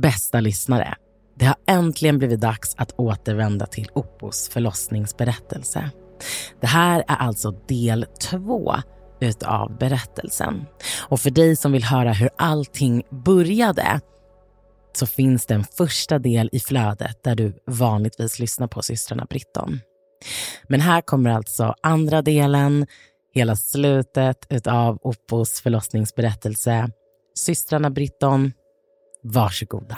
Bästa lyssnare, det har äntligen blivit dags att återvända till Oppos förlossningsberättelse. Det här är alltså del två utav berättelsen. Och för dig som vill höra hur allting började så finns det en första del i flödet där du vanligtvis lyssnar på systrarna Britton. Men här kommer alltså andra delen, hela slutet utav Oppos förlossningsberättelse. Systrarna Britton, varsågoda.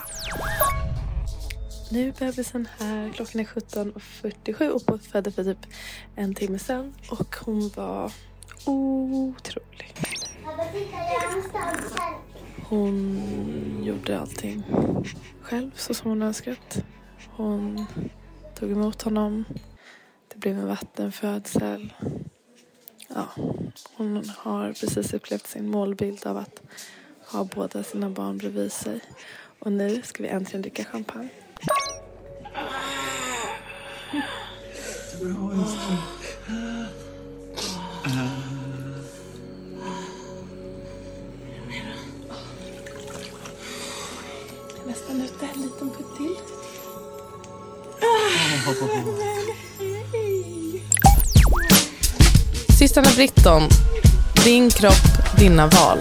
Nu är bebisen här. Klockan är 17.47 och födde för typ en timme sedan. Och hon var otrolig. Hon gjorde allting själv så som hon önskat. Hon tog emot honom. Det blev en vattenfödsel. Ja, hon har precis upplevt sin målbild av att ha båda sina barn bredvid sig. Och nu ska vi äntligen dricka champagne. Nästan ute. En liten putt till. Systrarna Britton. Din kropp, dina val.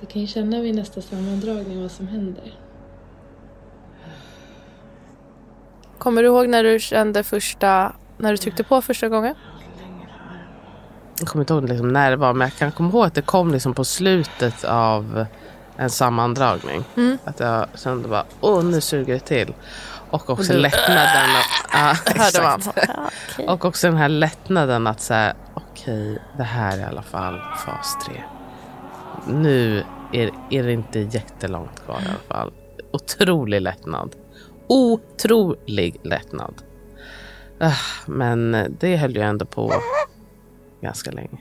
Du kan ju känna vid nästa sammandragning vad som händer. Kommer du ihåg när du kände första, när du tryckte på första gången? Jag kommer inte ihåg liksom när det var men jag kan komma ihåg att det kom liksom på slutet av en sammandragning. Mm. Att jag kände bara, åh nu suger det till. Och också Och du- lättnaden. Att, ja, man. Ja, okej. Och också den här lättnaden att säga, okej det här är i alla fall fas 3. Nu är, är det inte jättelångt kvar i alla fall. Otrolig lättnad. Otrolig lättnad. Ah, Men det höll ju ändå på ganska länge.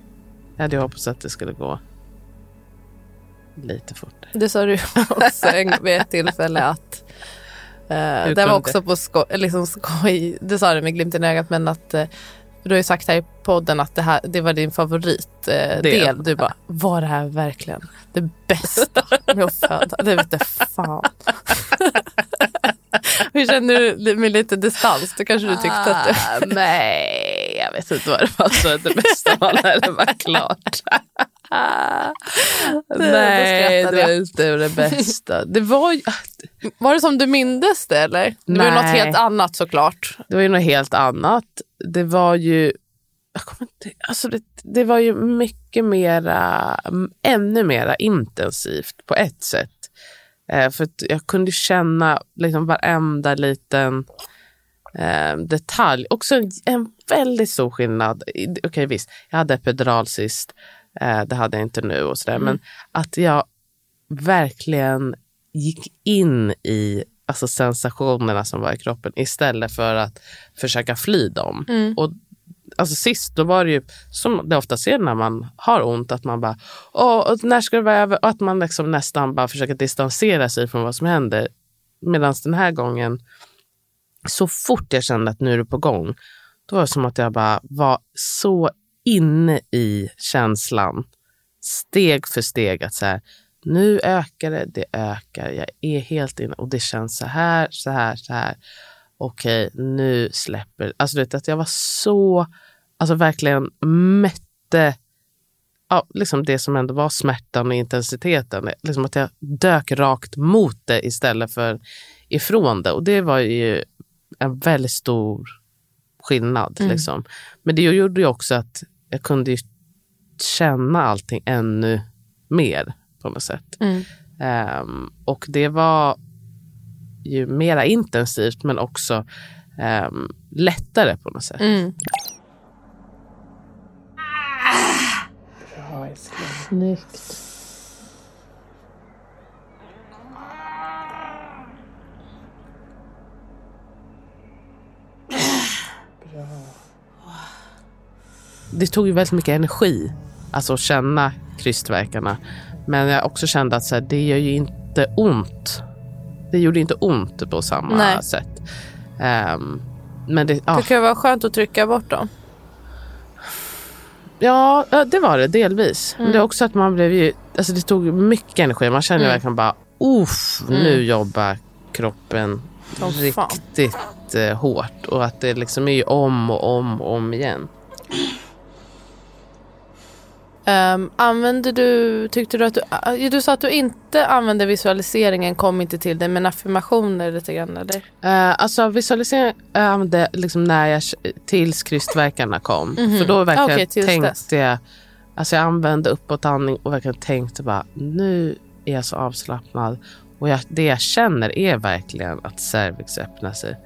Jag hade ju hoppats att det skulle gå lite fortare. Det sa du också vid ett tillfälle att Hur det var också på sko, liksom skoj. Du sa det med glimten i ögat men att eh, du har ju sagt här i podden att det, här, det var din favoritdel. Eh. Du bara, var det här verkligen det bästa med att föda? Det vete fan. Hur känner du med lite distans? Det kanske du tyckte att det... Ah, nej, jag vet inte vad det var som det bästa var det var klart. Nej, då det var inte det bästa. Det var Var det som du mindes det eller? Det var ju något Nej. helt annat såklart. det var ju något helt annat. Det var ju, jag kommer inte, alltså det, det var ju mycket mera, ännu mera intensivt på ett sätt. Eh, för jag kunde känna liksom varenda liten eh, detalj. Också en, en väldigt stor skillnad. Okej visst, jag hade epidural sist. Eh, det hade jag inte nu och sådär. Men att jag verkligen gick in i alltså, sensationerna som var i kroppen istället för att försöka fly dem. Och alltså sist då var det ju som det ofta ser när man har ont att man bara, åh, när ska det vara över? Och att man liksom nästan bara försöker distansera sig från vad som händer. Medan den här gången, så fort jag kände att nu är det på gång, då var det som att jag bara var så inne i känslan. Steg för steg att så här, nu ökar det, det ökar, jag är helt inne och det känns så här, så här, så här. Okej, nu släpper Alltså du vet att jag var så, alltså verkligen mätte ja, liksom det som ändå var smärtan och intensiteten. Liksom att jag dök rakt mot det istället för ifrån det. Och det var ju en väldigt stor skillnad. Mm. Liksom. Men det gjorde ju också att jag kunde ju känna allting ännu mer på något sätt. Mm. Ehm, och det var ju mera intensivt men också ehm, lättare på något sätt. Mm. Snyggt. Det tog ju väldigt mycket energi, alltså att känna krystverkarna. Men jag också kände att så här, det gör ju inte ont. Det gjorde inte ont på samma Nej. sätt. Ehm, men det, ja. Det kan ju vara skönt att trycka bort dem. Ja, det var det delvis. Men Mm. det är också att man blev ju, alltså det tog mycket energi. Man kände Mm. verkligen bara, uff, nu jobbar kroppen fan. riktigt eh, hårt. Och att det liksom är ju om och om och om igen. Um, använde du, tyckte du att du, uh, du sa att du inte använde visualiseringen, kom inte till det, men affirmationer lite grann eller? Uh, alltså visualisering jag använde liksom när jag, tills krystverkarna kom. För då verkligen Okej, tills tänkte dess. jag, alltså jag använde uppåtandning och verkligen tänkte bara, nu är jag så avslappnad. Och jag, det jag känner är verkligen att cervix öppnar sig.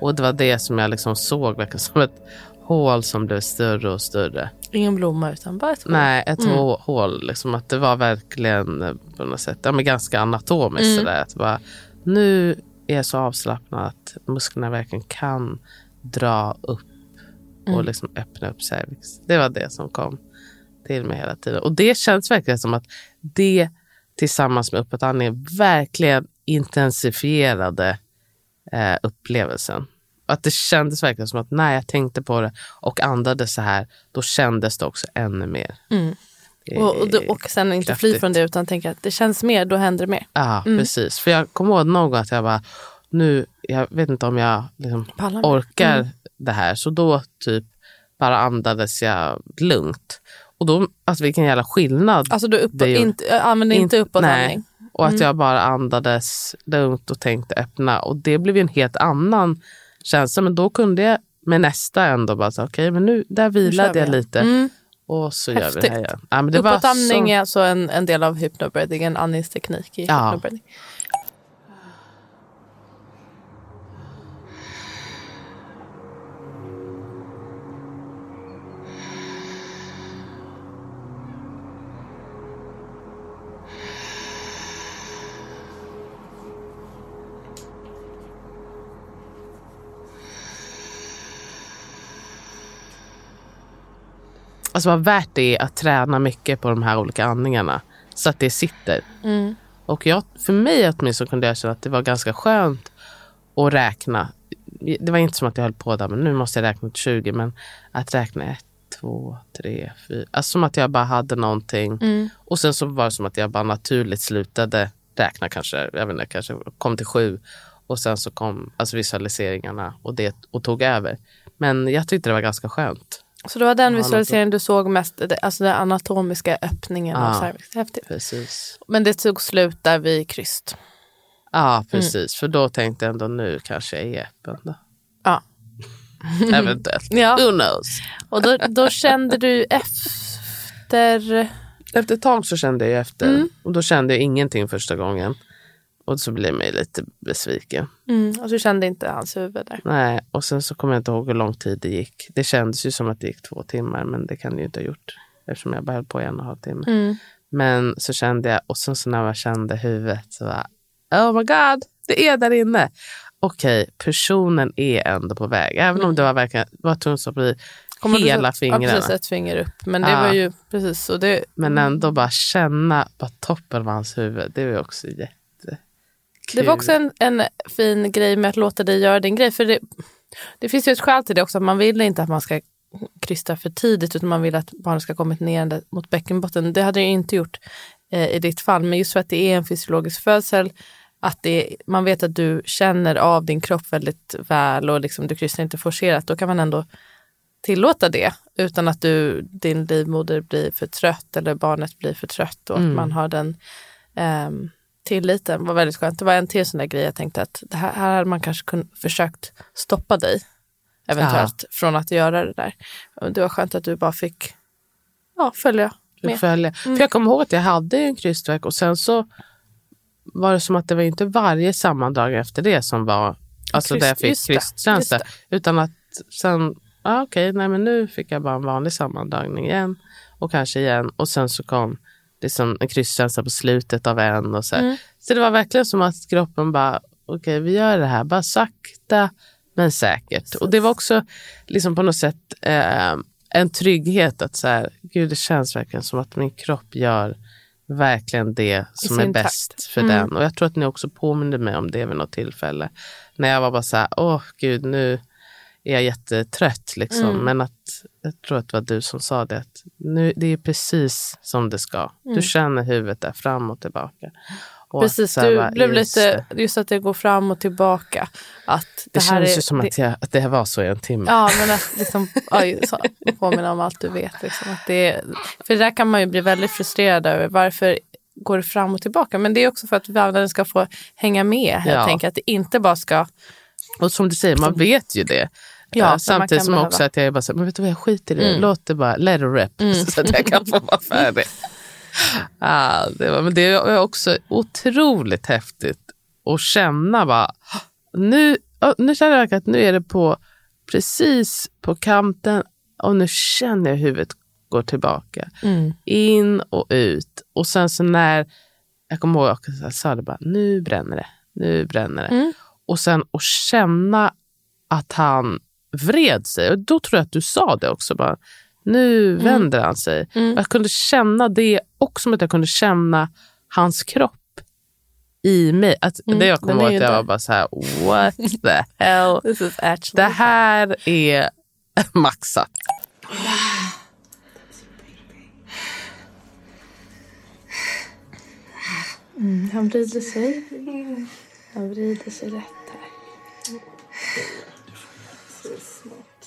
Och det var det som jag liksom såg verkligen som ett hål som blev större och större. Ingen blomma utan bara ett hål. Nej, ett Mm. hå- hål. Liksom, att det var verkligen eh, på något sätt ja, men ganska anatomiskt. Mm. Sådär, att bara, nu är jag så avslappnad att musklerna verkligen kan dra upp och Mm. liksom öppna upp cervix. Det var det som kom till mig hela tiden. Och det känns verkligen som att det tillsammans med uppåtandningen verkligen intensifierade eh, upplevelsen. Att det kändes verkligen som att när jag tänkte på det och andades så här, då kändes det också ännu mer. Mm. Det Och, och, och sen inte fly kraftigt. från det utan tänka att det känns mer, då händer det mer. Ja, Mm. precis. För jag kommer ihåg någon gång att jag bara, nu, jag vet inte om jag liksom orkar Mm. det här. Så då typ bara andades jag lugnt. Och då, alltså vilken jävla skillnad. Alltså du upp, Det gjorde- inte, använder inte Inte- uppåtandning. Och att Mm. jag bara andades lugnt och tänkte öppna. Och det blev ju en helt annan känsla. Men då kunde jag med nästa ändå bara, okej men nu, där vilade vi jag lite. Mm. Och så gör vi det Häftigt. här igen. Ja, men det var Uppåtandning så... är alltså en, en del av hypnobreathing, en andningsteknik i Ja. hypnobreathing. Alltså vad värt det är att träna mycket på de här olika andningarna. Så att det sitter. Mm. Och jag, för mig åtminstone kunde jag känna att det var ganska skönt att räkna. Det var inte som att jag höll på där, men nu måste jag räkna till 20. Men att räkna ett, två, tre, fyra. Alltså som att jag bara hade någonting. Mm. Och sen så var det som att jag bara naturligt slutade räkna kanske. Jag vet inte, kanske kom till sju. Och sen så kom alltså visualiseringarna och, det, och tog över. Men jag tyckte det var ganska skönt. Så det var den visualiseringen du såg mest, alltså den anatomiska öppningen av Ja. cervix. Häftigt. Precis. Men det tog slut där vid kryst. Ja, precis. För då tänkte jag ändå nu kanske jag är öppen. Ja. Eventuellt. Ja. Who knows? Och då, då kände du efter... Efter ett tag så kände jag efter. Mm. Och då kände jag ingenting första gången. Och så blev jag mig lite besviken. Mm, och du kände inte hans huvud där. Nej, och sen så kommer jag inte ihåg hur lång tid det gick. Det kändes ju som att det gick två timmar, men det kan det ju inte ha gjort. Eftersom jag bara höll på i en och en halv timme. Mm. Men så kände jag, och sen så när jag kände huvudet så var oh my god, det är där inne. Okej, personen är ändå på väg. Även om det var verkligen var att bli Kommer hela så- fingrarna. Ja, precis, ett finger upp. Men det Ja. var ju precis. Och det, Men ändå bara känna på toppen av hans huvud. Det var också jättekul. Det var också en, en fin grej med att låta dig göra din grej. För det, det finns ju ett skäl till det också. Man vill inte att man ska krysta för tidigt utan man vill att barnet ska kommit ner mot bäckenbotten. Det hade jag inte gjort eh, i ditt fall. Men just för att det är en fysiologisk födsel, att det, man vet att du känner av din kropp väldigt väl och liksom, du kryssar inte forcerat, då kan man ändå tillåta det utan att du, din livmoder blir för trött eller barnet blir för trött och att man har den ehm, tilliten var väldigt skönt. Det var en till sån där grej jag tänkte att det här, här hade man kanske kun, försökt stoppa dig eventuellt från att göra det där. Det var skönt att du bara fick ja, följa med. följa. För jag kommer ihåg att jag hade en krystvärk och sen så var det som att det var inte varje sammandrag efter det som var alltså Kryst- där jag fick krysttjänster. Utan att sen, ja, okej, nej men nu fick jag bara en vanlig sammandragning igen och kanske igen och sen så kom liksom en krysstjänst på slutet av en och så. Mm. Så det var verkligen som att kroppen bara, okej vi gör det här, bara sakta men säkert. Och det var också liksom på något sätt eh, en trygghet att så här, gud det känns verkligen som att min kropp gör verkligen det som är bäst takt. för Mm. den. Och jag tror att ni också påminde mig om det vid något tillfälle. När jag var bara så här, åh gud nu är jag jättetrött liksom. Mm. Men att jag tror att det var du som sa det, att nu, det är precis som det ska. Du känner huvudet där fram och tillbaka. Och Mm. Precis, du bara, blev just lite, just att det går fram och tillbaka. Att det, Det, är, ju som det, att, jag, att det här var så i en timme. Ja, men att liksom, oj, så, påminna om allt du vet. Liksom, att det är, för där kan man ju bli väldigt frustrerad över varför går det fram och tillbaka. Men det är också för att vävnaden ska få hänga med. Jag Ja. tänker att det inte bara ska... Och som du säger, man vet ju det. Ja, Eh, Samtidigt som behöva- också att jag är bara så men vet du vad, jag skiter i det. Mm. Låt det bara, let it rip. Så att jag kan få vara färdig. ah, det, var, men det är också otroligt häftigt att känna bara, nu, nu känner jag att nu är det på precis på kanten och nu känner jag huvudet går tillbaka. In och ut. Och sen så när, jag kommer ihåg att jag sa det bara, nu bränner det. Nu bränner det. Mm. Och sen att känna att han vred sig. Och då tror jag att du sa det också. Bara, nu Mm. vänder han sig. Jag kunde känna det och som att jag kunde känna hans kropp i mig. Att, det jag kommer Mm, ihåg att jag var bara så här, what the hell. This is actually... Det här är maxat. Han vrider sig. Han vrider sig rätt här.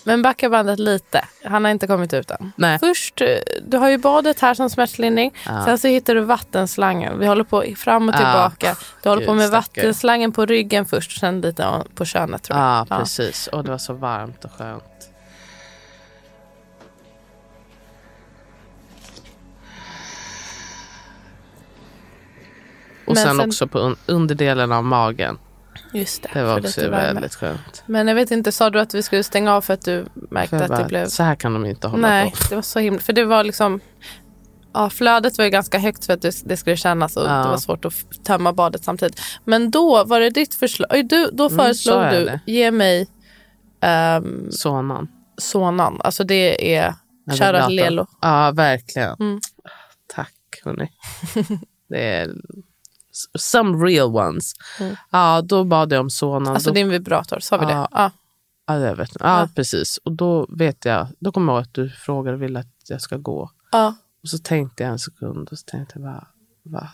Men backa bandet lite. Han har inte kommit ut än. Nej. Först, eh, du har ju badet här som smärtlindring. Sen så hittar du vattenslangen. Vi håller på fram och Ja. tillbaka. Du håller på Gud, med stackare. vattenslangen på ryggen först. Sen lite på könet tror jag. Ja, precis. Och det var så varmt och skönt. Och sen, sen- också på un- underdelen av magen. Just det. Det var också väldigt skönt. Men jag vet inte, sa du att vi skulle stänga av för att du märkte att bara, det blev... Så här kan de inte hålla Nej, på. det var så himla... För det var liksom... Ja, flödet var ju ganska högt för att det, skulle kännas och Ja. det var svårt att tömma badet samtidigt. Men då var det ditt förslag. Du, då föreslog sa jag du, ge mig um, Sonan. sonan. Alltså det är till Lelo. Ja, verkligen. Mm. Tack, hörni. det är some real ones. Mm. Ja, då bad jag om sonan. Alltså då din vibrator, sa vi Ja. det? Ja. Ja, jag vet. Ja, Ja. precis. Och då vet jag, då kommer jag ihåg att du frågade och ville att jag ska gå. ja. Och så tänkte jag en sekund och så tänkte jag bara, va?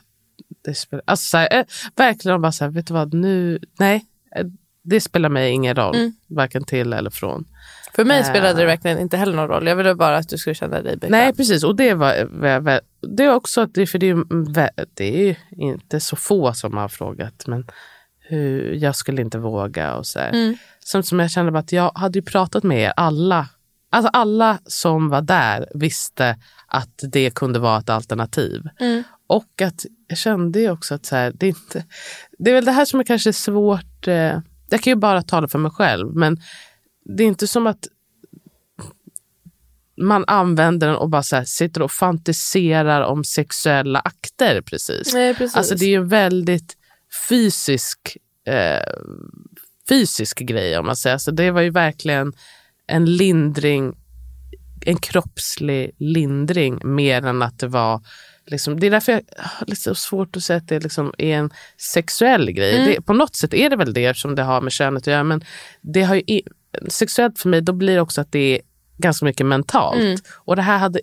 Det spelar, alltså så här, eh, verkligen bara så här, vet du vad, nu, nej, eh, det spelar mig ingen roll, Mm. varken till eller från. För mig Äh. spelade det verkligen inte heller någon roll. Jag ville bara att du skulle känna dig bekväm. Nej, precis. Och det var, var, var det är också, att det, för det är, det är inte så få som har frågat, men hur, jag skulle inte våga och så här. Mm. Samt som jag kände att jag hade ju pratat med er alla. Alltså alla som var där visste att det kunde vara ett alternativ. Mm. Och att jag kände ju också att så här, det, är inte, det är väl det här som är kanske svårt. Eh, jag kan ju bara tala för mig själv, men det är inte som att man använder den och bara här, sitter och fantiserar om sexuella akter precis. Nej, precis. Alltså det är ju en väldigt fysisk, eh, fysisk grej om man säger. Så det var ju verkligen en lindring en kroppslig lindring mer än att det var Liksom, det är därför jag har lite svårt att säga att det liksom är en sexuell grej. Mm. Det, på något sätt är det väl det som det har med könet att göra. Men det har ju, sexuellt för mig, då blir det också att det är ganska mycket mentalt. Mm. Och det här hade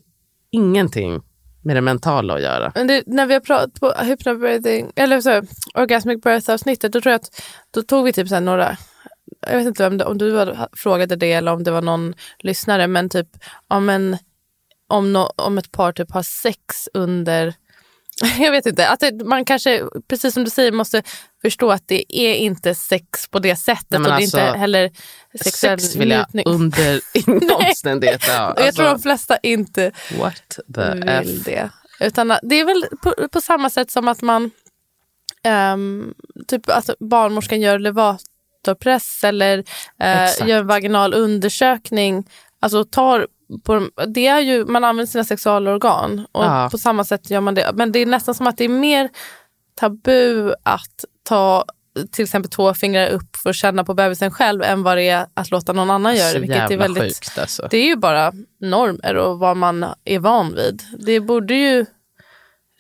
ingenting med det mentala att göra. Men det, när vi har pratat på hypnobirthing, eller så, orgasmic birth avsnittet, då tror jag att då tog vi typ så några, jag vet inte om, det, om du var, frågade det eller om det var någon lyssnare, men typ om, en, om, no, om ett par typ har sex under jag vet inte, att det, man kanske, precis som du säger, måste förstå att det är inte sex på det sättet Nej, och det alltså, inte heller sexuell Sex vill jag njutning. under inga omständigheter ha. Och jag tror de flesta inte what the F? vill det. Utan att- det är väl på, på samma sätt som att man ehm, typ att barnmorskan gör levatorpress eller Exakt. gör vaginal undersökning. Alltså tar på, de- det är ju, man använder sina sexualorgan och Ja. på samma sätt gör man det. Men det är nästan som att det är mer tabu att ta till exempel två fingrar upp för att känna på bebisen själv än vad det är att låta någon annan göra det. Vilket är väldigt sjukt alltså. det är ju bara normer och vad man är van vid. Det borde ju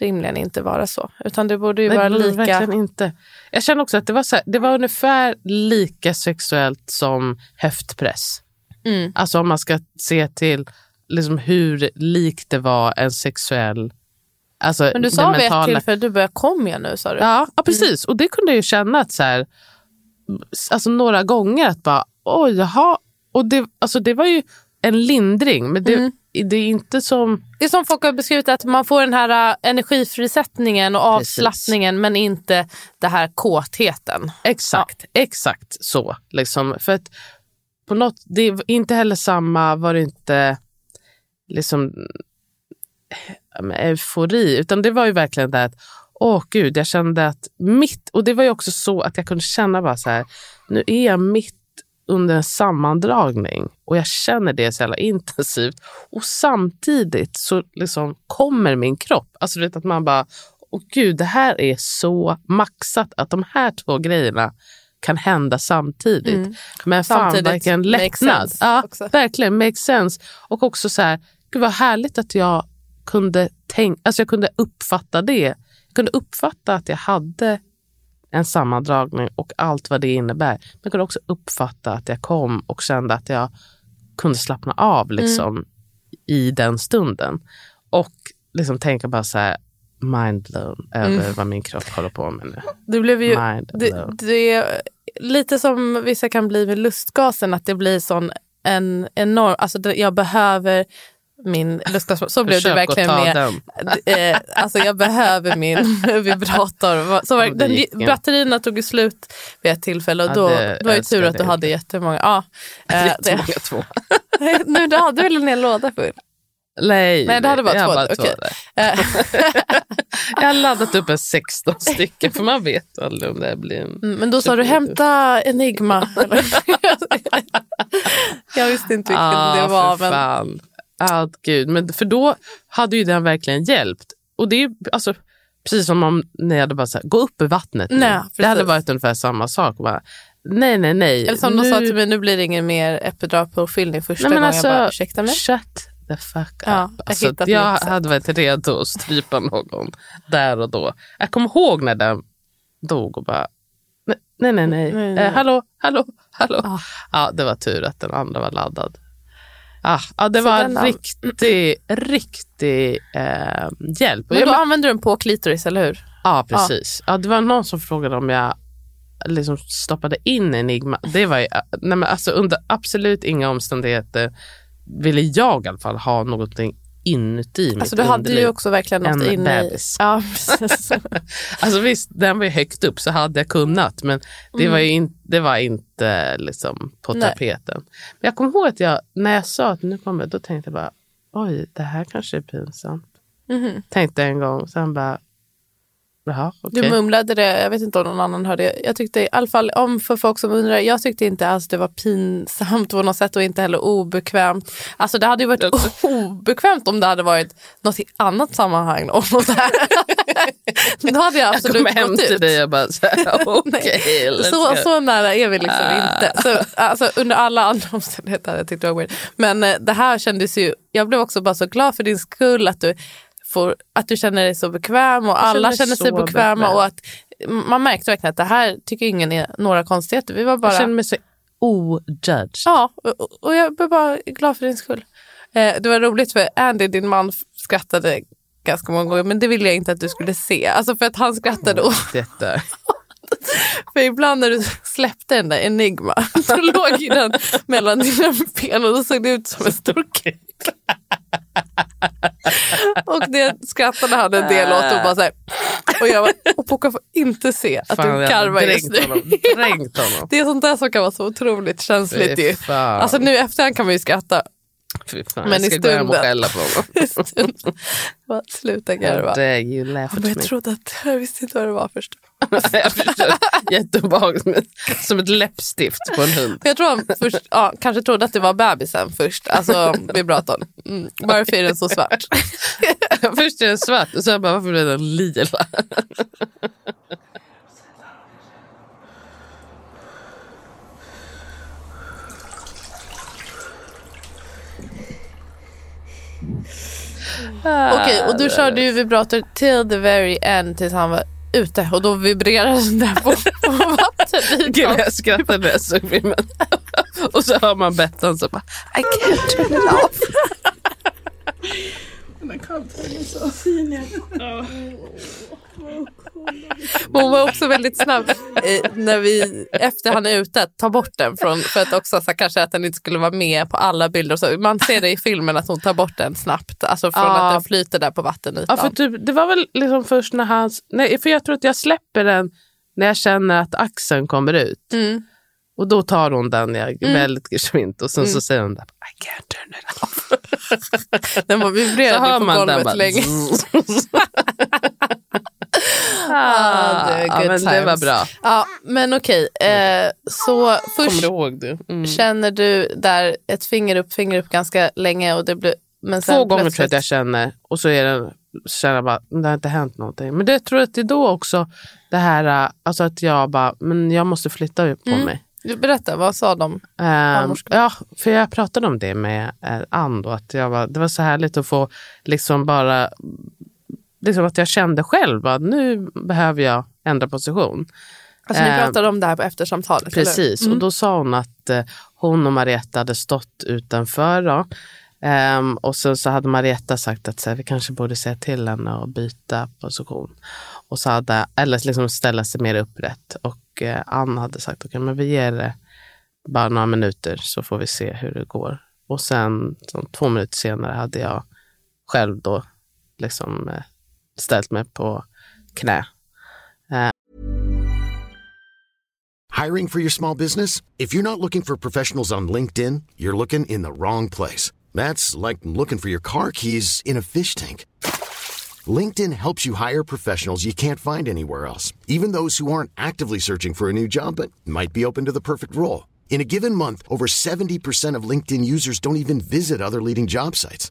rimligen inte vara så. Utan det borde ju Nej, vara lika. Verkligen inte. Jag känner också att det var, så här, det var ungefär lika sexuellt som höftpress. Mm. Alltså om man ska se till liksom hur likt det var en sexuell... Alltså Men du sa vid ett mentala- tillfälle, du börjar kom igen nu sa du. Ja, ja precis. Och det kunde jag ju känna att så här, alltså några gånger att bara, oj, jaha. Och det, alltså det var ju en lindring, men det, Mm. det är inte som... Det är som folk har beskrivit att man får den här äh, energifrisättningen och Precis. avslappningen men inte det här kåtheten. Exakt, exakt så. Liksom. För att på något, det är inte heller samma, var det inte liksom eufori, utan det var ju verkligen det att åh gud, jag kände att mitt, och det var ju också så att jag kunde känna bara så här, nu är jag mitt under en sammandragning och jag känner det så jävla intensivt och samtidigt så liksom kommer min kropp, alltså du vet att man bara, åh gud, det här är så maxat att de här två grejerna kan hända samtidigt. Men fan Samtidigt vilken makes lättnad. Ja, också. verkligen, makes sense. Och också så här, gud vad härligt att jag kunde, tänk, alltså jag kunde uppfatta det. Jag kunde uppfatta att jag hade en sammandragning och allt vad det innebär. Men jag kunde också uppfatta att jag kom och kände att jag kunde slappna av liksom, i den stunden. Och liksom tänka bara så här, mind blown över vad min kropp håller på med nu. Det blev ju Mind det, blown. det lite som vissa kan bli med lustgasen, att det blir sån en enorm... Alltså det, jag behöver min lustgas. Så blev det verkligen med... Eh, alltså jag behöver min vibrator. Så var, det den, batterierna tog ju slut vid ett tillfälle och Ja, då det det var ju tur att du det. hade jättemånga. Ja, eh, det, Jättemånga två. nu, du hade väl en hel låda full? Nej, Nej, det hade bara jag två. Eh, Jag har laddat upp en 16 stycken för man vet aldrig om det blir en... Mm, Men då sa du hämta Enigma. jag visste inte vilken Ah, det var. för Men, fan. Ah, gud. Men för då hade ju den verkligen hjälpt. Och det är alltså, precis som om ni hade bara sagt, gå upp i vattnet nu. Nej, Det hade varit ungefär samma sak. Bara, nej, nej, nej. eller som nu, de sa till mig, nu blir det ingen mer epiduralpåfyllning första Nej, men gången. alltså, jag bara, ursäkta mig? Shut the fuck up. Ja, jag alltså, jag hade varit redo att strypa någon där och då. Jag kommer ihåg när den dog och bara, nej, nej, nej. nej. Nej, nej. Eh, hallå, hallå, hallå. Ah. Ja, det var tur att den andra var laddad. Ah, ja, det Så var den- riktig, riktig eh, hjälp. Men jag då men- använder du den på klitoris, eller hur? Ja, precis. Ja, det var någon som frågade om jag liksom stoppade in Enigma. Det var ju, nej men alltså under absolut inga omständigheter ville jag i alla fall ha någonting inuti mitt Alltså du hade ju också verkligen något inne i... Ja, precis. Alltså visst, den var ju högt upp så hade jag kunnat men det var ju in, det var inte liksom på Mm. Nej. tapeten. Men jag kommer ihåg att jag, när jag sa att nu kommer, då tänkte jag bara oj, det här kanske är pinsamt. Mhm. Tänkte en gång, sen bara Jaha, okej. Du mumlade det, jag vet inte om någon annan hörde. det. Jag tyckte i alla fall, om för folk som undrar, jag tyckte inte alls det var pinsamt på något sätt och inte heller obekvämt. Alltså det hade ju varit obekvämt om det hade varit något i annat sammanhang. Om något. Då hade jag Jag absolut kommer hem gått till ut. dig och bara så här, let's Så, så nära är vi liksom Ah. inte. Så, alltså, under alla andra omständigheter hade jag tyckt det var weird. Men eh, det här kändes ju, jag blev också bara så glad för din skull att du, får, att du känner dig så bekväm och alla känner sig bekväma. bekväm. Och att, man märkte verkligen att det här tycker ingen är några konstigheter. Vi var bara, Jag känner mig så ojudged. ja, och, och jag blev bara glad för din skull. Eh, det var roligt för Andy, din man, skrattade ganska många gånger men det ville jag inte att du skulle se. Alltså för att han skrattade och där. För ibland när du släppte den där Enigma, då låg ju den mellan dina ben och då såg det ut som en stor kuk. Och det skrattade han en del åt och bara så här. Och jag bara, och Poca får inte se att Fan, du hade just nu. honom. Honom. Det är sånt där som kan vara så otroligt känsligt ju. Alltså nu efterhand kan man ju skratta. Fy fan, Men jag i ska gå hem och stunden- skälla på honom. Stunden. Sluta garva. You laugh Men at jag me. trodde att, jag visste inte vad det var först. jag förstår. Jätteobehagligt. Som ett läppstift på en hund. Jag tror han först, ja, kanske trodde att det var bebisen först, alltså vibratorn. Mm. Varför är den så svart? Först är den svart och sen bara, varför blev den lila? Okej, och du körde ju vibrator till the very end tills han var ute och då vibrerade den där på, på Gud, vattenytan. jag skrattade när jag såg filmen. och så hör man Bettan så bara, I can't turn it off. Men Hon var också väldigt snabb eh, när vi, efter han är ute, tar bort den från, för att också så här, kanske att den inte skulle vara med på alla bilder. Så. Man ser det i filmen att hon tar bort den snabbt, alltså från Ja. att den flyter där på vattenytan. Ja, för typ, det var väl liksom först när han... Nej, för jag tror att jag släpper den när jag känner att axeln kommer ut. Mm. Och då tar hon den jag, väldigt gesvint och sen så säger hon där, I can't turn it off. Den var hör på golvet länge. ah, det är ja, good men det var times. bra. Ja, men okej. Eh, så Kommer först du ihåg det? Mm. känner du där ett finger upp, finger upp ganska länge och det blir men sen Två gånger tror jag att jag känner och så är det, känner jag bara, det har inte hänt någonting. Men det tror jag att det är då också det här, äh, alltså att jag bara, men jag måste flytta på Mm. mig. Berätta, vad sa de? Um, ja, för jag pratade om det med eh, Ann då, att jag var, det var så härligt att få liksom bara, liksom att jag kände själv att nu behöver jag ändra position. Alltså, ni Eh, pratade om det här på eftersamtalet? Precis, och då sa hon att eh, hon och Marietta hade stått utanför. Då. Ehm, och sen så hade Marietta sagt att så här, vi kanske borde säga till henne att byta position. Och så hade, eller liksom ställa sig mer upprätt. Och eh, Ann hade sagt okej, men vi ger det bara några minuter så får vi se hur det går. Och sen så, två minuter senare hade jag själv då liksom eh, ställt mig på knä. Eh. Hiring for your small business? If you're not looking for professionals on LinkedIn, you're looking in the wrong place. That's like looking for your car keys in a fish tank. LinkedIn helps you hire professionals you can't find anywhere else, even those who aren't actively searching for a new job but might be open to the perfect role. In a given month, over 70% of LinkedIn users don't even visit other leading job sites.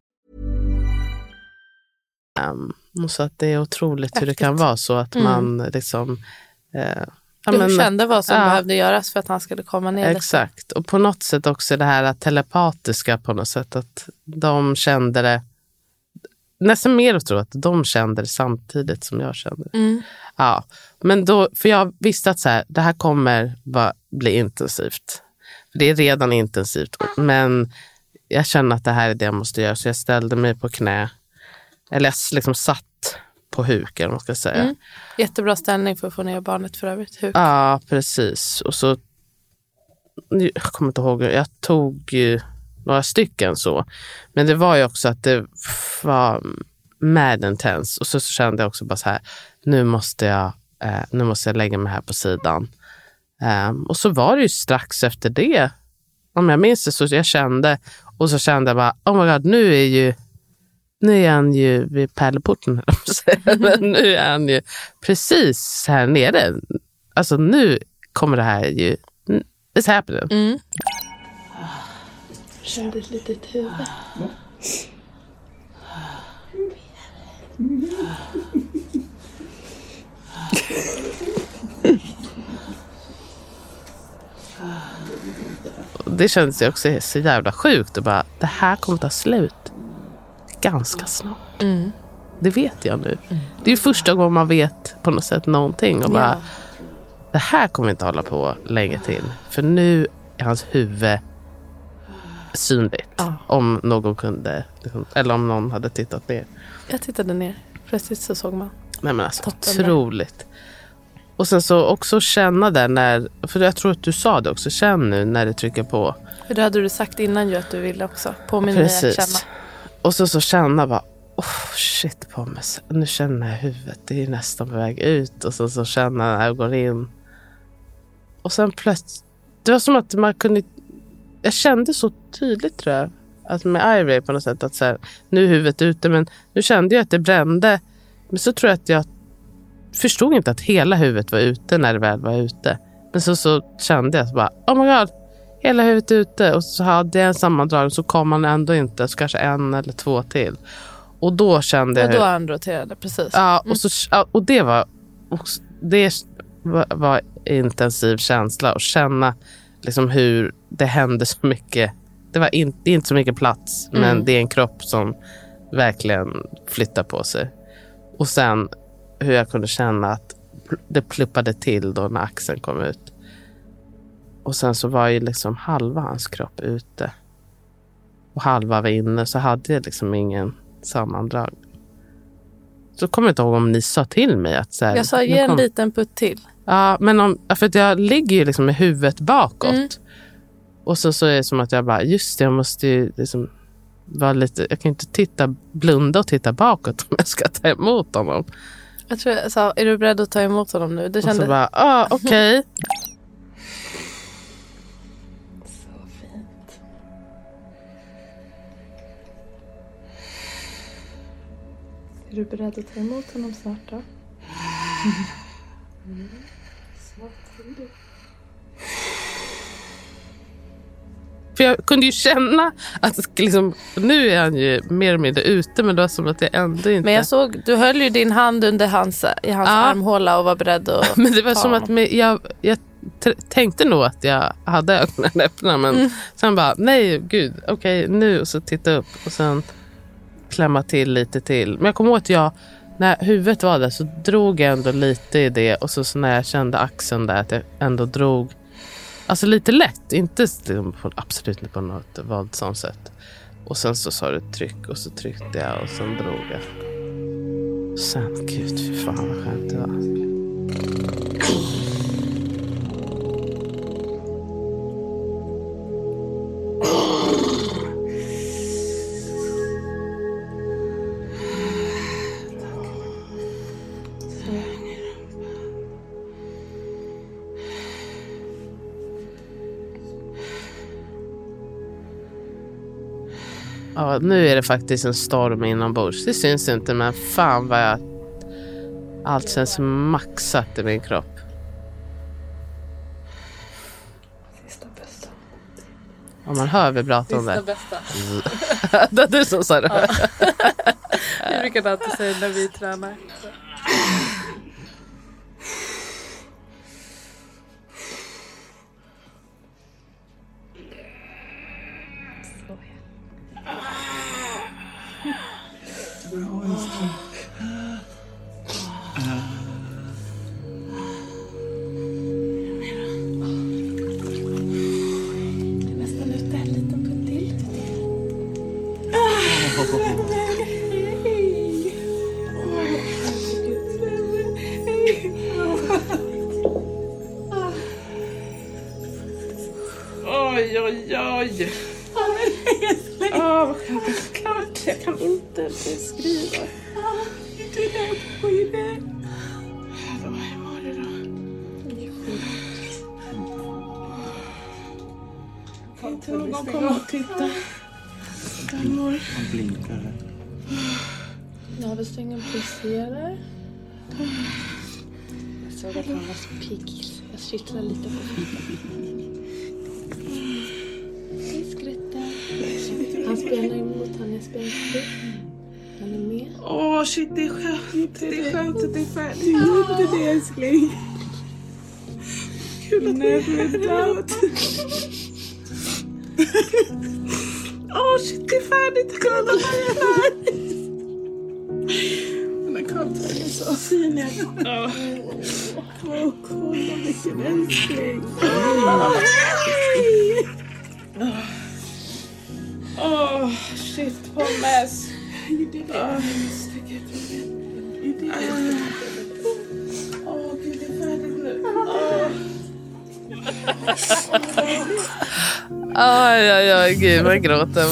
Um, så att det är otroligt hur det Häftigt. kan vara så att Mm. man liksom... Eh, ja, Du men- kände vad som ja, behövde göras för att han skulle komma ner. Exakt. Och på något sätt också det här telepatiska på något sätt. Att de kände det nästan mer att tro att de kände det samtidigt som jag kände det. Mm. Ja, men då, för jag visste att så här, det här kommer va, bli intensivt. Det är redan intensivt. Men jag känner att det här är det jag måste göra. Så jag ställde mig på knä. Eller liksom satt på huk eller vad man ska säga. Mm. Jättebra ställning för att få ner barnet för övrigt. Huk. Ja, precis. Och så, jag kommer inte ihåg, jag tog ju några stycken så. Men det var ju också att det var mad intense. Och så, så kände jag också bara så här, nu måste jag, eh, nu måste jag lägga mig här på sidan. Um, och så var det ju strax efter det, om jag minns det, så jag kände, och så kände jag bara, oh my god, nu är ju nu är han ju vid pärleporten, men nu är han ju precis här nere. Alltså nu kommer det här ju, it's happening. Mm. Kände ett litet huvud. Det kändes ju också så jävla sjukt. Och bara, det här kommer ta slut ganska snart. Mm. Det vet jag nu. Det är ju första gången man vet på något sätt någonting. Och bara, Det här kommer inte hålla på länge till. För nu är hans huvud synligt. Ja. Om någon kunde, liksom, eller om någon hade tittat ner. Jag tittade ner. Precis så såg man. Nej men alltså Toppen där. otroligt. Och sen så också känna det när, för jag tror att du sa det också, känn nu när det trycker på. För det hade du sagt innan ju att du ville också. Påminn mig att känna. Och så, så känna bara, oh shit på mig. Nu känner jag huvudet, det är nästan på väg ut. Och så, så känner jag när jag går in. Och sen plötsligt, det var som att man kunde, jag kände så tydligt tror jag. Att med Ivory på något sätt, att så här, nu är huvudet ute. Men nu kände jag att det brände. Men så tror jag att jag förstod inte att hela huvudet var ute när det väl var ute. Men så, så kände jag så bara, oh my god, hela huvudet ute. Och så hade jag en sammandragning så kom man ändå inte. Så kanske en eller två till. Och då kände jag... Och då han roterade, precis. Ja, och, så, ja, och det var också, det var, intensiv känsla att känna liksom hur det hände så mycket. Det, var in, det är inte så mycket plats, men Mm. det är en kropp som verkligen flyttar på sig. Och sen hur jag kunde känna att det pluppade till då när axeln kom ut. Och sen så var ju liksom halva hans kropp ute. Och halva var inne, så hade jag liksom ingen sammandrag. Så kommer jag inte ihåg om ni sa till mig att... Så här, Jag sa ge en liten putt till. Ja, men om, för att jag ligger ju liksom med huvudet bakåt. Mm. Och så, så är det som att jag bara, just det, jag måste ju liksom vara lite... Jag kan inte titta, blunda och titta bakåt om jag ska ta emot honom. Jag tror jag sa, är du beredd att ta emot honom nu? Det Och så kändes... bara, ah, okej. Så Är du beredd att ta emot honom snart då? För jag kunde ju känna att liksom, nu är han ju mer eller mindre ute, men det var som att jag ändå inte... Men jag såg, du höll ju din hand under hans, i hans Ja. armhåla och var beredd att Men det var som att honom. med, jag, jag tänkte nog att jag hade ögonen öppna men Mm. sen bara nej gud okej nu och så titta upp och sen klämma till lite till. Men jag kommer ihåg att jag när huvudet var där så drog jag ändå lite i det och så, så när jag kände axeln där att jag ändå drog alltså lite lätt, inte liksom på, absolut inte på något våldsamt sätt. Och sen så sa du tryck och så tryckte jag och sen drog jag. Sen gud fy fan vad skönt det var. Ja, nu är det faktiskt en storm inombords. Det syns inte, men fan vad jag... Allt känns maxat i min kropp. Sista bästa. Om man hör vibratorn Sista bästa. det är du som sa det. Vi brukar alltid säga när vi tränar. Han blinkar här. Navelsträngen pulserar. Jag såg att han var så pigg. Jag kittlade lite på Hej Skrutta. Han spelar emot. Han är spänstig. Han är med. Åh, shit, det är skönt. Det är skönt att det är färdigt. Det är det älskling. Kul att ni är död. Åh, shit, det är färdigt. Kolla vad jag. Den här katten är så fin. Ja. Åh, kolla vilken älskling. Åh, shit, pommes. You did it. Åh, You did it. Åh, gud, det är färdigt nu. Åh. Oj, oj, oj, gud vad gråter.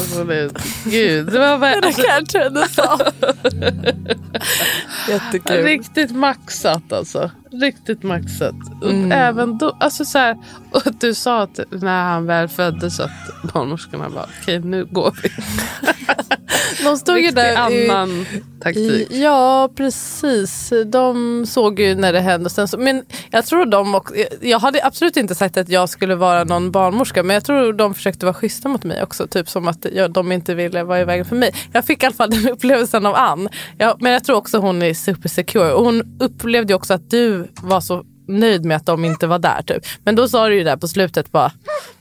Gud, det var verkligen Kanske du sa. Jättekul. riktigt maxat alltså. Riktigt maxat. Mm. Även då, alltså så här, och du sa att när han väl föddes att barnmorskorna bara, okej nu går vi. De stod ju där i, annan taktik. i, Ja, precis. De såg ju när det hände. Sen så, men jag tror de också, jag hade absolut inte sagt att jag skulle vara någon barnmorska men jag tror de försökte vara schyssta mot mig också. Typ som att jag, de inte ville vara i vägen för mig. Jag fick i alla fall den upplevelsen av Ann. Ja, men jag tror också hon är super secure. Och hon upplevde ju också att du var så nöjd med att de inte var där. Typ. Men då sa du ju där på slutet bara,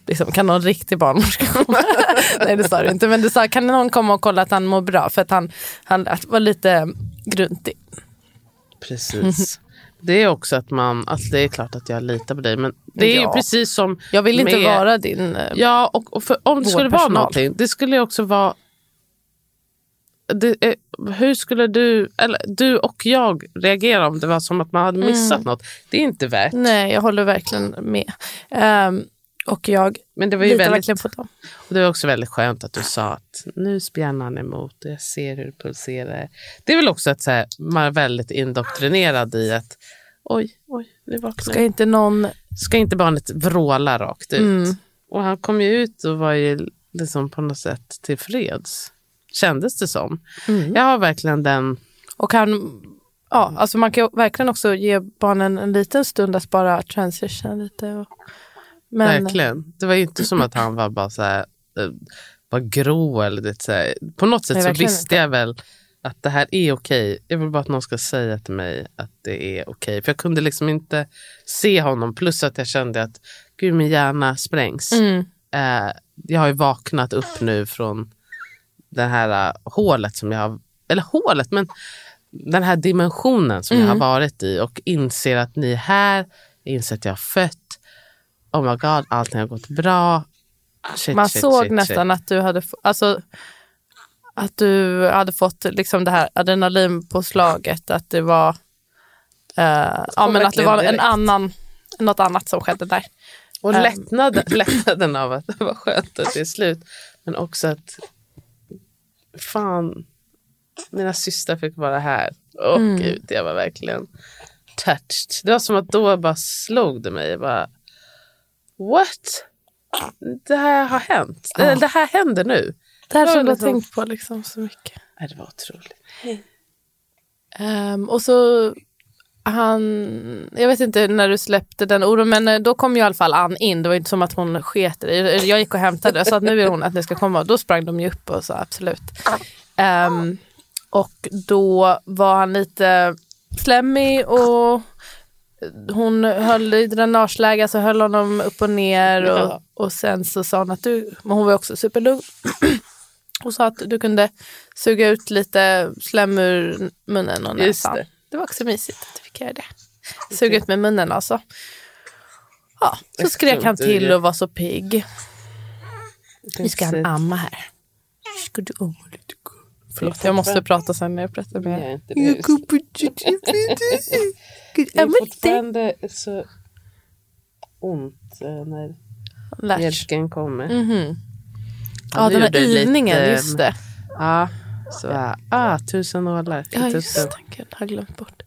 liksom, kan någon riktig barnmorska komma? Nej det sa du inte, men du sa kan någon komma och kolla att han mår bra? För att han, han var lite gruntig. Precis. Det är också att man, alltså det är klart att jag litar på dig men det är ju Ja. precis som Jag vill inte med- vara din... eh, Ja, och, och för, om det skulle vara någonting, det skulle också vara... Det, är- hur skulle du, eller du och jag reagera om det var som att man hade missat Mm. något? Det är inte värt. Nej, jag håller verkligen med. Ehm, och jag Men det var ju väldigt, på dem. och det var också väldigt skönt att du sa att nu spjärnar han emot och jag ser hur det pulserar. Det är väl också att så här, man är väldigt indoktrinerad i att oj, oj, nu vaknar Ska inte någon... ska inte barnet vråla rakt ut. Mm. Och han kom ju ut och var ju liksom på något sätt tillfreds. Kändes det som. Mm. Jag har verkligen den... Och han, ja, alltså man kan verkligen också ge barnen en liten stund att bara transition lite. Och, men, Verkligen. Det var ju inte som att han var bara så här, eh, var grå eller det, så här. På något sätt Nej, så visste inte. jag väl att det här är okej. Jag vill bara att någon ska säga till mig att det är okej. För jag kunde liksom inte se honom. Plus att jag kände att gud min hjärna sprängs. Mm. Eh, jag har ju vaknat upp nu från det här uh, hålet som jag har, eller hålet, men den här dimensionen som jag har varit i och inser att ni är här, inser att jag har fött. Oh my god, allting har gått bra. Shit, man shit, såg shit, nästan att du hade, alltså, att du hade fått liksom det här adrenalinpåslaget. Att det var, eh, ja, men att det var en annan, något annat som skedde där. Och Ehm. lättnaden, lättnaden av att det var skönt att det är slut. Men också att fan, mina systrar fick vara här. Åh Mm. gud, jag var verkligen touched. Det var som att då bara slog det mig. Bara, What? Det här har hänt. Det, det här händer nu. Det här som du har liksom. tänkt på liksom så mycket. Nej, det var otroligt. Ehm, och så han, jag vet inte när du släppte den oron men eh, då kom ju i alla fall Ann in. Det var inte som att hon sket i. Jag gick och hämtade och sa att nu vill hon att ni ska komma. Och då sprang de ju upp och sa absolut. Ehm, och då var han lite slemmig och hon höll i dränageläge så höll honom upp och ner och, och sen så sa hon att du, men hon var också superlugn. Hon sa att du kunde suga ut lite slem ur munnen och näsan. Det. Var också mysigt att du fick göra det. Suga ut med munnen alltså. Ja, så Jag skrek han till och var så pigg. Vi ska ha en amma här. Ska du amma lite? Förlåt, jag måste prata sen när jag berättar Jag är mer. inte det. Är fortfarande så ont eh, när mjölken kommer. Mhm. Ja, Ja, nu den här lite- just det. Ja, så här, ah, tusen i Ja, just tutten. det. Gud, har glömt bort.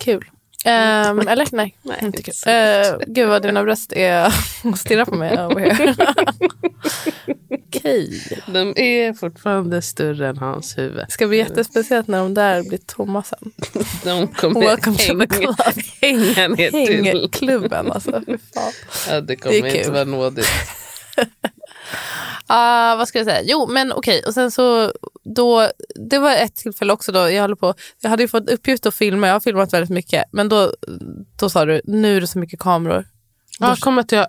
Kul. Ehm, eller? Nej, Nej, inte kul. Uh, gud vad dina bröst är stirrar på mig over here. Okej. De är fortfarande större än hans huvud. Det ska bli jättespeciellt när de där blir tomma sen. De kommer Welcome to the hänga, club. hänga ner till. Hängklubben alltså. Fy fan. Ja, det kommer Det inte kul. vara nådigt. Ah, vad ska jag säga? Jo, men okej. Och sen så då, det var ett tillfälle också då. Jag, håller på, jag hade ju fått uppgift att filma. Jag har filmat väldigt mycket. Men då, då sa du, nu är det så mycket kameror. Ja, kom att jag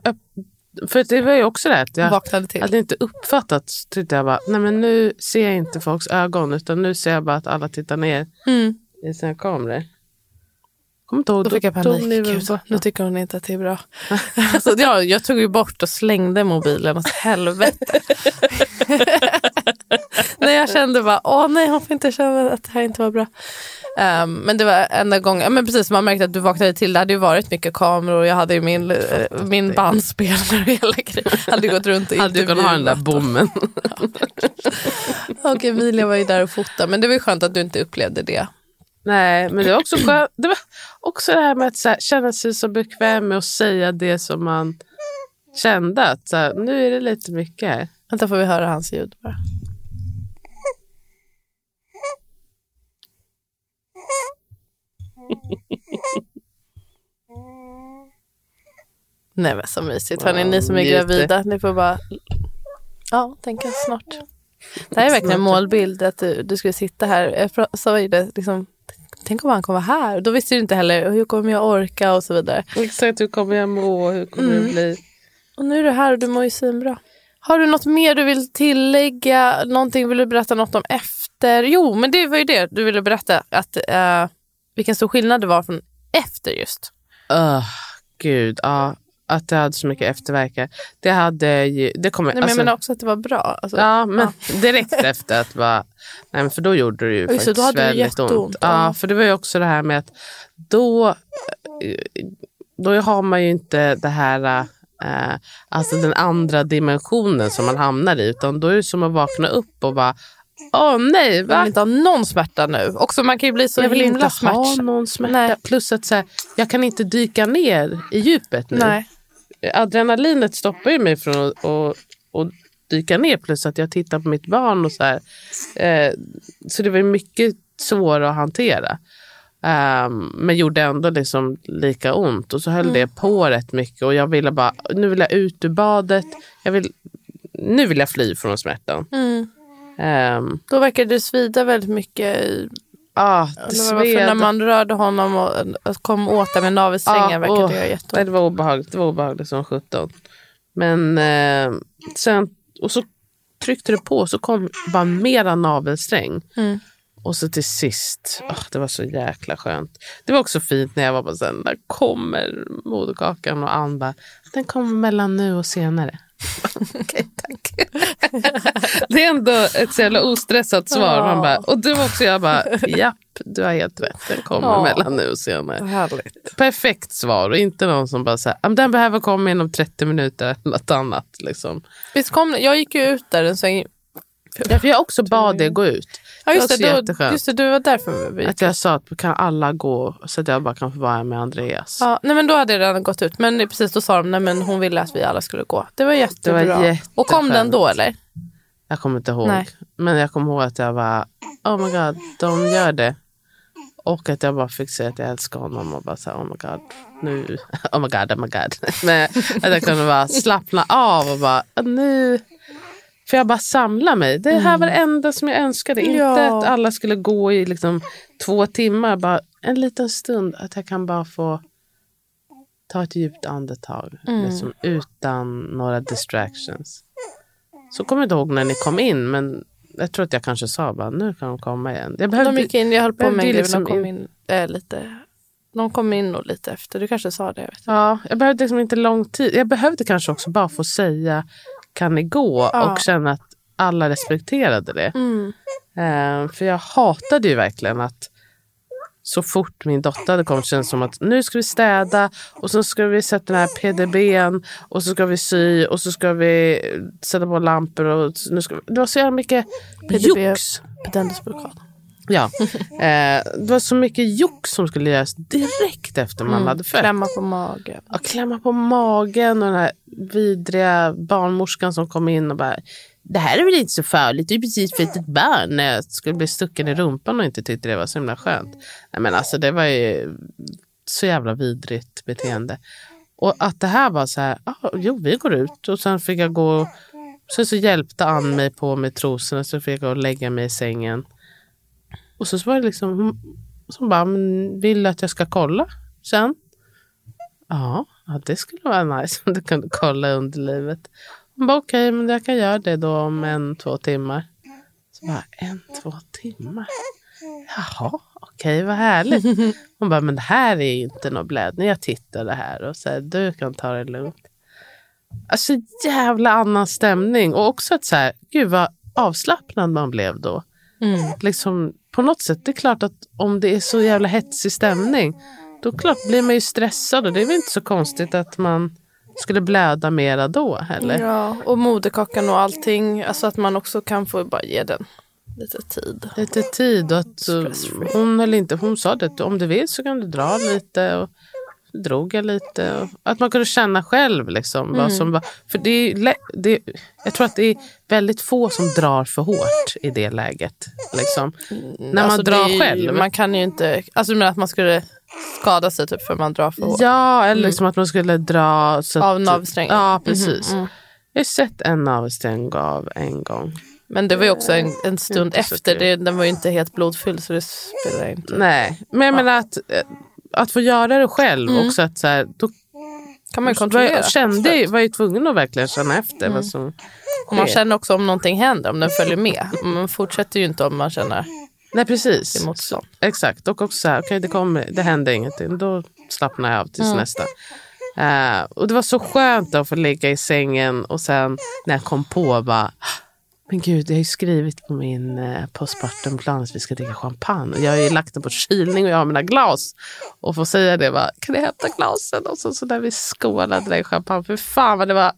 för det var ju också det att jag Vaknade till. hade inte uppfattat. Tyckte jag bara, nej men nu ser jag inte folks ögon utan nu ser jag bara att alla tittar ner Mm. i sina kameror. Kommer inte ihåg, Då fick jag ni panik. väl Gud, bort nu tycker hon inte att det är bra. alltså, jag, jag tog ju bort och slängde mobilen åt helvete. när jag kände bara, åh nej hon får inte känna att det här inte var bra. Ehm, men det var enda gången, ja, men precis man märkte att du vaknade till. Det hade ju varit mycket kameror och jag hade ju min, eh, min bandspelare och hela grejen. Hade gått runt och Hade du kunnat ha den där bommen. Och Emilia var ju där och fotade. Men det var ju skönt att du inte upplevde det. Nej, men det var också skönt. Det var också det här med att här, känna sig så bekväm med att säga det som man kände. Att så här, nu är det lite mycket här. Vänta får vi höra hans ljud bara. Nej men så mysigt. Hörni, ni som är gravida, ni får bara ja, tänka snart. Det här är verkligen en målbild att du, du skulle sitta här. Jag sa ju det, liksom, tänk om han kommer här. Då visste du inte heller hur kommer jag orka och så vidare. Exakt, hur kommer jag må? Hur kommer Mm. det bli? Och nu är du här och du mår ju svinbra. Har du något mer du vill tillägga? Någonting vill du berätta något om efter? Jo, men det var ju det du ville berätta. Att, eh, vilken stor skillnad det var från efter just. Öh, gud, ja. Att det hade så mycket efterverkar. Det hade ju... Det kommer, Nej, men alltså, jag menar också att det var bra. Alltså, Ja, men direkt efter att vara... Nej, men för då gjorde det ju just faktiskt då hade väldigt ont. jätteont, Ja, ja. för det var ju också det här med att då, eh, då har man ju inte det här, eh, alltså den andra dimensionen som man hamnar i, utan då är det som att vakna upp och bara, åh nej, Jag va? vill inte ha någon smärta nu. Också, man kan ju bli så jag vill himla inte ha smärtsam. någon smärta. Nej. Plus att så här, jag kan inte dyka ner i djupet nu. Nej. Adrenalinet stoppar ju mig från att, att, att dyka ner. Plus att jag tittar på mitt barn. och Så här. Eh, så det var mycket svårare att hantera. Ehm, men gjorde ändå liksom lika ont. Och så höll det på rätt mycket. Och jag ville bara, nu vill jag ut ur badet. Jag vill, nu vill jag fly från smärtan. Mm. Ehm, Då verkar det svida väldigt mycket. I, ah, det sved. när man rörde honom och, och kom åt det med navelsträngen Ja, verkar åh, det göra Nej, jätteont. det var obehagligt. Det var obehagligt som sjutton. Men eh, sen, och så tryckte det på så kom bara mera navelsträng. Mm. Och så till sist, åh, det var så jäkla skönt. Det var också fint när jag var på sen, där kommer moderkakan och Ann bara, den kommer mellan nu och senare. Okej, tack. det är ändå ett så jävla ostressat svar. Man bara, och var också jag bara, japp, du har helt rätt. Den kommer Ja. mellan nu och senare Härligt. perfekt svar och inte någon som bara säger att den behöver komma inom 30 minuter eller något annat. Liksom. Visst kom, jag gick ju ut där en sväng. Därför jag också bad dig gå ut. Ja, just Det det, var jätteskönt. just det, du var därför vi Att jag sa att kan alla gå så att jag bara kan få vara med Andreas. Ja, nej men då hade jag redan gått ut. Men det- precis då sa de nej men hon ville att vi alla skulle gå. Det var jättebra. jätteskönt. och kom den då eller? Jag kommer inte ihåg. Nej. Men jag kommer ihåg att jag bara, oh my god, de gör det. Och att jag bara fick säga att jag älskar honom och bara så här, oh my god, nu, oh my god, oh my god. Men att jag kunde bara slappna av och bara, nu, för jag bara samla mig. Det här var det enda som jag önskade. Inte Ja. att alla skulle gå i liksom två timmar, bara en liten stund. Att jag kan bara få ta ett djupt andetag liksom, utan några distractions. Så kommer jag inte ihåg när ni kom in, men jag tror att jag kanske sa bara nu kan de komma igen. Jag behövde, De gick in, jag höll på med en liksom kom in- äh, lite. De kom in nog lite efter. Du kanske sa det. Jag inte. Ja, jag behövde liksom inte lång tid. Jag behövde kanske också bara få säga kan ni gå Ja. och känna att alla respekterade det. Mm. Eh, för jag hatade ju verkligen att så fort min dotter hade kommit kändes det som att nu ska vi städa och så ska vi sätta den här PDBn och så ska vi sy och så ska vi sätta på lampor. Och nu ska vi... Det var så jävla mycket PDB. jox. Pedendusblockad. Ja. Eh, det var så mycket jox som skulle göras direkt efter man hade fött. Klämma på magen. Ja, klämma på magen och den här vidriga barnmorskan som kom in och bara det här är väl inte så farligt, det är precis för ett barn. När jag skulle bli stucken i rumpan och inte tyckte det var så himla skönt. Nej, men alltså, det var ju så jävla vidrigt beteende. Och att det här var så här, ah, jo vi går ut och sen fick jag gå, sen så hjälpte Ann mig på med trosorna så fick jag gå och lägga mig i sängen. Och så var det liksom, hon som bara, men vill du att jag ska kolla sen? Ja, ja, det skulle vara nice om du kunde kolla underlivet. Hon bara, okej, men jag kan göra det då om en, två timmar. Så bara, en, två timmar? Jaha, okej, vad härligt. Hon bara, men det här är inte någon blödning. Jag tittar det här och säger, du kan ta det lugnt. Alltså jävla annan stämning. Och också att så här, gud vad avslappnad man blev då. Liksom, på något sätt, det är klart att om det är så jävla hetsig stämning, då klart blir man ju stressad och det är väl inte så konstigt att man skulle blöda mera då heller. Ja, och moderkakan och allting. Alltså att man också kan få bara ge den lite tid. Lite tid och att Stressfree. hon, höll inte, hon sa det, om du vill så kan du dra lite. Och drog jag lite. Att man kunde känna själv. Liksom, Mm. vad som för det är, det, jag tror att det är väldigt få som drar för hårt i det läget. Liksom. När man Alltså, det drar ju- själv. Man kan ju inte, alltså du menar att man skulle skada sig typ för man drar för hårt? Ja, eller liksom att man skulle dra... Så att, Av navelsträngen? Ja, precis. Mhm, mm. Jag har sett en navelsträng av en gång. Men det var ju också en, en stund efter. Det, den var ju inte helt blodfylld så det spelar inte. Nej, men jag menar att, eh, att få göra det själv också. Att så här, då kan man var kontrollera. jag, kände, var jag tvungen att verkligen känna efter. Vad som Och man känner också om någonting händer, om den följer med. Man fortsätter ju inte om man känner Nej, precis. motstånd. Exakt. Och också så här, okej det, kommer, det händer ingenting. Då slappnar jag av tills nästa. Eh, och det var så skönt att få ligga i sängen och sen när jag kom på bara men gud, jag har ju skrivit på min eh, postpartumplan att vi ska dricka champagne. Och jag har ju lagt den på kylning och jag har mina glas. Och få säga det, bara, kan du hämta glasen? Och så, så där vi skålade där i champagne. För fan vad det var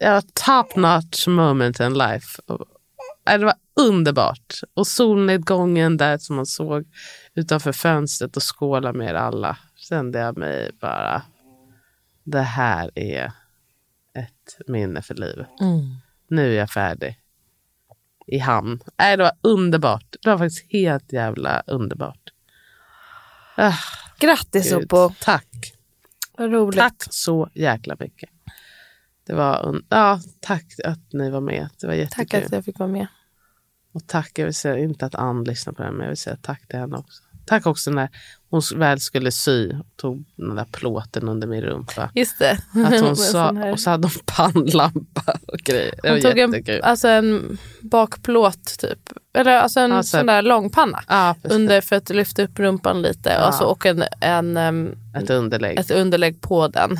ja, top notch moment in life. Och, det var underbart. Och solnedgången där som man såg utanför fönstret och skåla med er alla. Kände jag mig bara, det här är ett minne för livet. Nu är jag färdig. I hamn. Nej, det var underbart. Det var faktiskt helt jävla underbart. Ah, Grattis Gud. Oppo. Tack. Vad roligt. Tack så jäkla mycket. Det var ja, tack att ni var med. Det var Tack jättekul. att jag fick vara med. Och tack, jag vill säga inte att Ann lyssnar på det, men jag vill säga tack till henne också. Tack också när hon väl skulle sy och tog den där plåten under min rumpa. Just det. Att hon En sa, och så hade hon pannlampa och grejer. Det Hon tog en, alltså en bakplåt typ. Eller alltså en Alltså, sån där långpanna. Ja. Under för att lyfta upp rumpan lite. Ja. Alltså, och en, en, em, Ett underlägg. ett underlägg på den.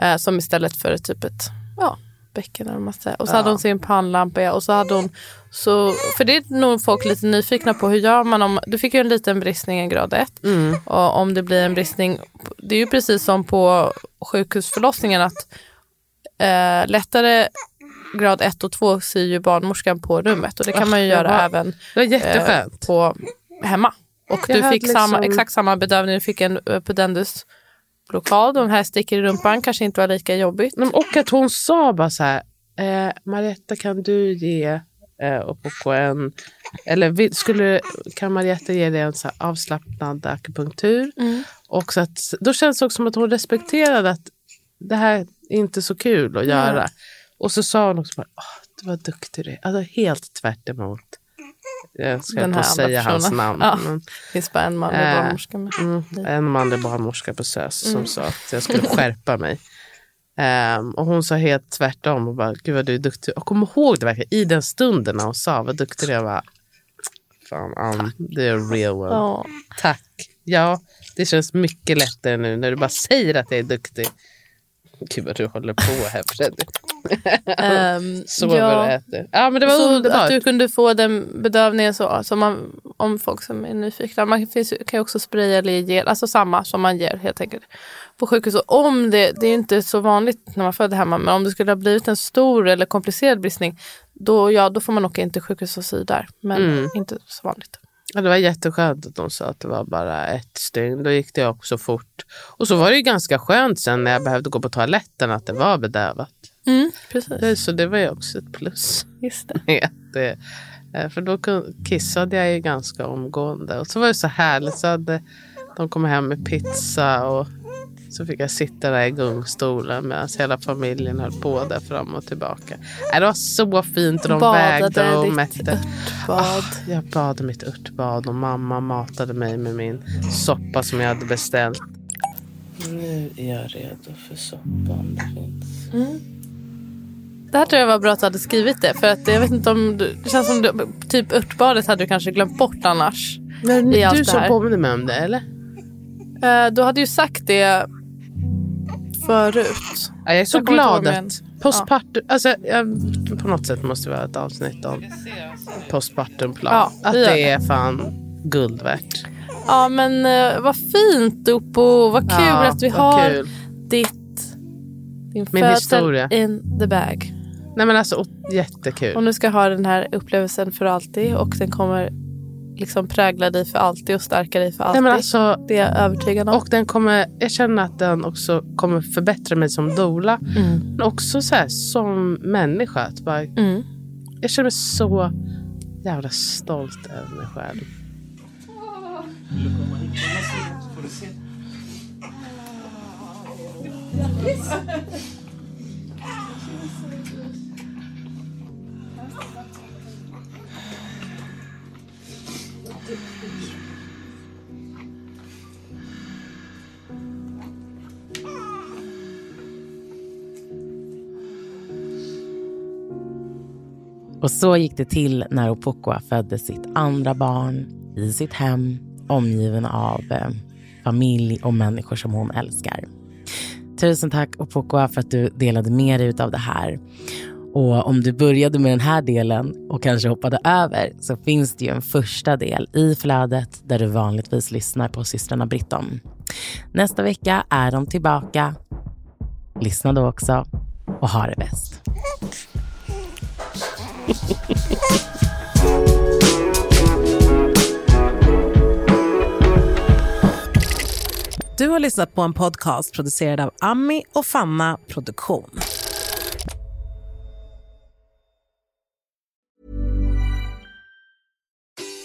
Eh, som istället för typ ett ja, bäcken eller vad man säger. Och så Ja. hade hon sin pannlampa och så hade hon så, för det är nog folk lite nyfikna på hur gör man om, du fick ju en liten bristning i grad 1 Mm. och om det blir en bristning, det är ju precis som på sjukhusförlossningen att eh, lättare grad 1 och 2 syr ju barnmorskan på rummet. Och det kan man ju Ah, göra var- även eh, på hemma. Och Jag du fick samma, liksom- exakt samma bedövning, du fick en uh, pudendusblockad och den här sticker i rumpan. Kanske inte var lika jobbigt. Och att hon sa bara så här, eh, Marietta kan du ge eh, Opoko en, eller skulle, kan Marietta ge dig en så avslappnad akupunktur? Och så att, då känns det också som att hon respekterade att det här är inte så kul att göra. Och så sa hon också bara, Åh, du var duktig du Alltså helt tvärt emot. Jag ska Den inte säga hans personen. namn. Ja. Men, Det finns bara en manlig Eh, barnmorska med. Mm, en manlig barnmorska på SÖS som sa att jag skulle skärpa mig. Ehm, och hon sa helt tvärtom och bara, gud vad du är duktig. Och kom ihåg det verkligen i den stunden när hon sa vad duktig du är. Jag bara, fan Ann, det är real one. Ja. Tack. Ja, det känns mycket lättare nu när du bara säger att jag är duktig. Gud vad du håller på här Freddy. Ehm, Sover ja. och äter. Ja men det var så underbart. att du kunde få den bedövningen så, så man, om folk som är nyfikna. Man finns, kan ju också spraya eller ge, alltså samma som man ger helt enkelt på sjukhus. Och om det, det är inte så vanligt när man föder hemma, men om det skulle ha blivit en stor eller komplicerad bristning, då, ja, då får man åka in till sjukhus och sy där. Men Mm. inte så vanligt. Ja, det var jätteskönt att de sa att det var bara ett stygn. Då gick det också fort. Och så var det ju ganska skönt sen när jag behövde gå på toaletten att det var bedövat. Mm, precis. Det- Så det var ju också ett plus. Just det. det. Eh, För då kissade jag ju ganska omgående. Och så var det så härligt. Så hade de kom hem med pizza och så fick jag sitta där i gungstolen medan hela familjen höll på där fram och tillbaka. Nej, Det var så fint och de vägde Badade och ditt mätte. örtbad. Ah, jag bad mitt örtbad och mamma matade mig med min soppa som jag hade beställt. Nu är jag redo för soppan. Det finns. Det här tror jag var bra att du hade skrivit det. För att jag vet inte om du, det känns som du, typ örtbadet hade du kanske glömt bort annars. Men du som påminner mig om det, eller? Eh, du hade ju sagt det förut. Ja, jag är så Jag inte ihåg, glad att postpartum... Alltså, jag, på något sätt måste vi ha ett avsnitt om postpartumplan. Ja, att det det. är fan guld värt. Ja men uh, vad fint Oppo. Vad kul Ja, att vi har kul. ditt din Min historia. in the bag. Nej men alltså jättekul. Och nu ska ha den här upplevelsen för alltid och den kommer liksom prägla dig för alltid och stärka dig för alltid. Nej, men alltså, det är jag övertygad om. och den kommer, jag känner att den också kommer förbättra mig som doula. Mm. Men också så här, som människa. Att bara, Mm. Jag känner mig så jävla stolt över mig själv. Och så gick det till när Opokoa födde sitt andra barn i sitt hem omgiven av eh, familj och människor som hon älskar. Tusen tack Opokoa, för att du delade med dig av det här. Och om du började med den här delen och kanske hoppade över så finns det ju en första del i flödet där du vanligtvis lyssnar på systrarna Britton. Nästa vecka är de tillbaka. Lyssna då också och ha det bäst. Du har lyssnat på en podcast producerad av Ami och Fanna Produktion.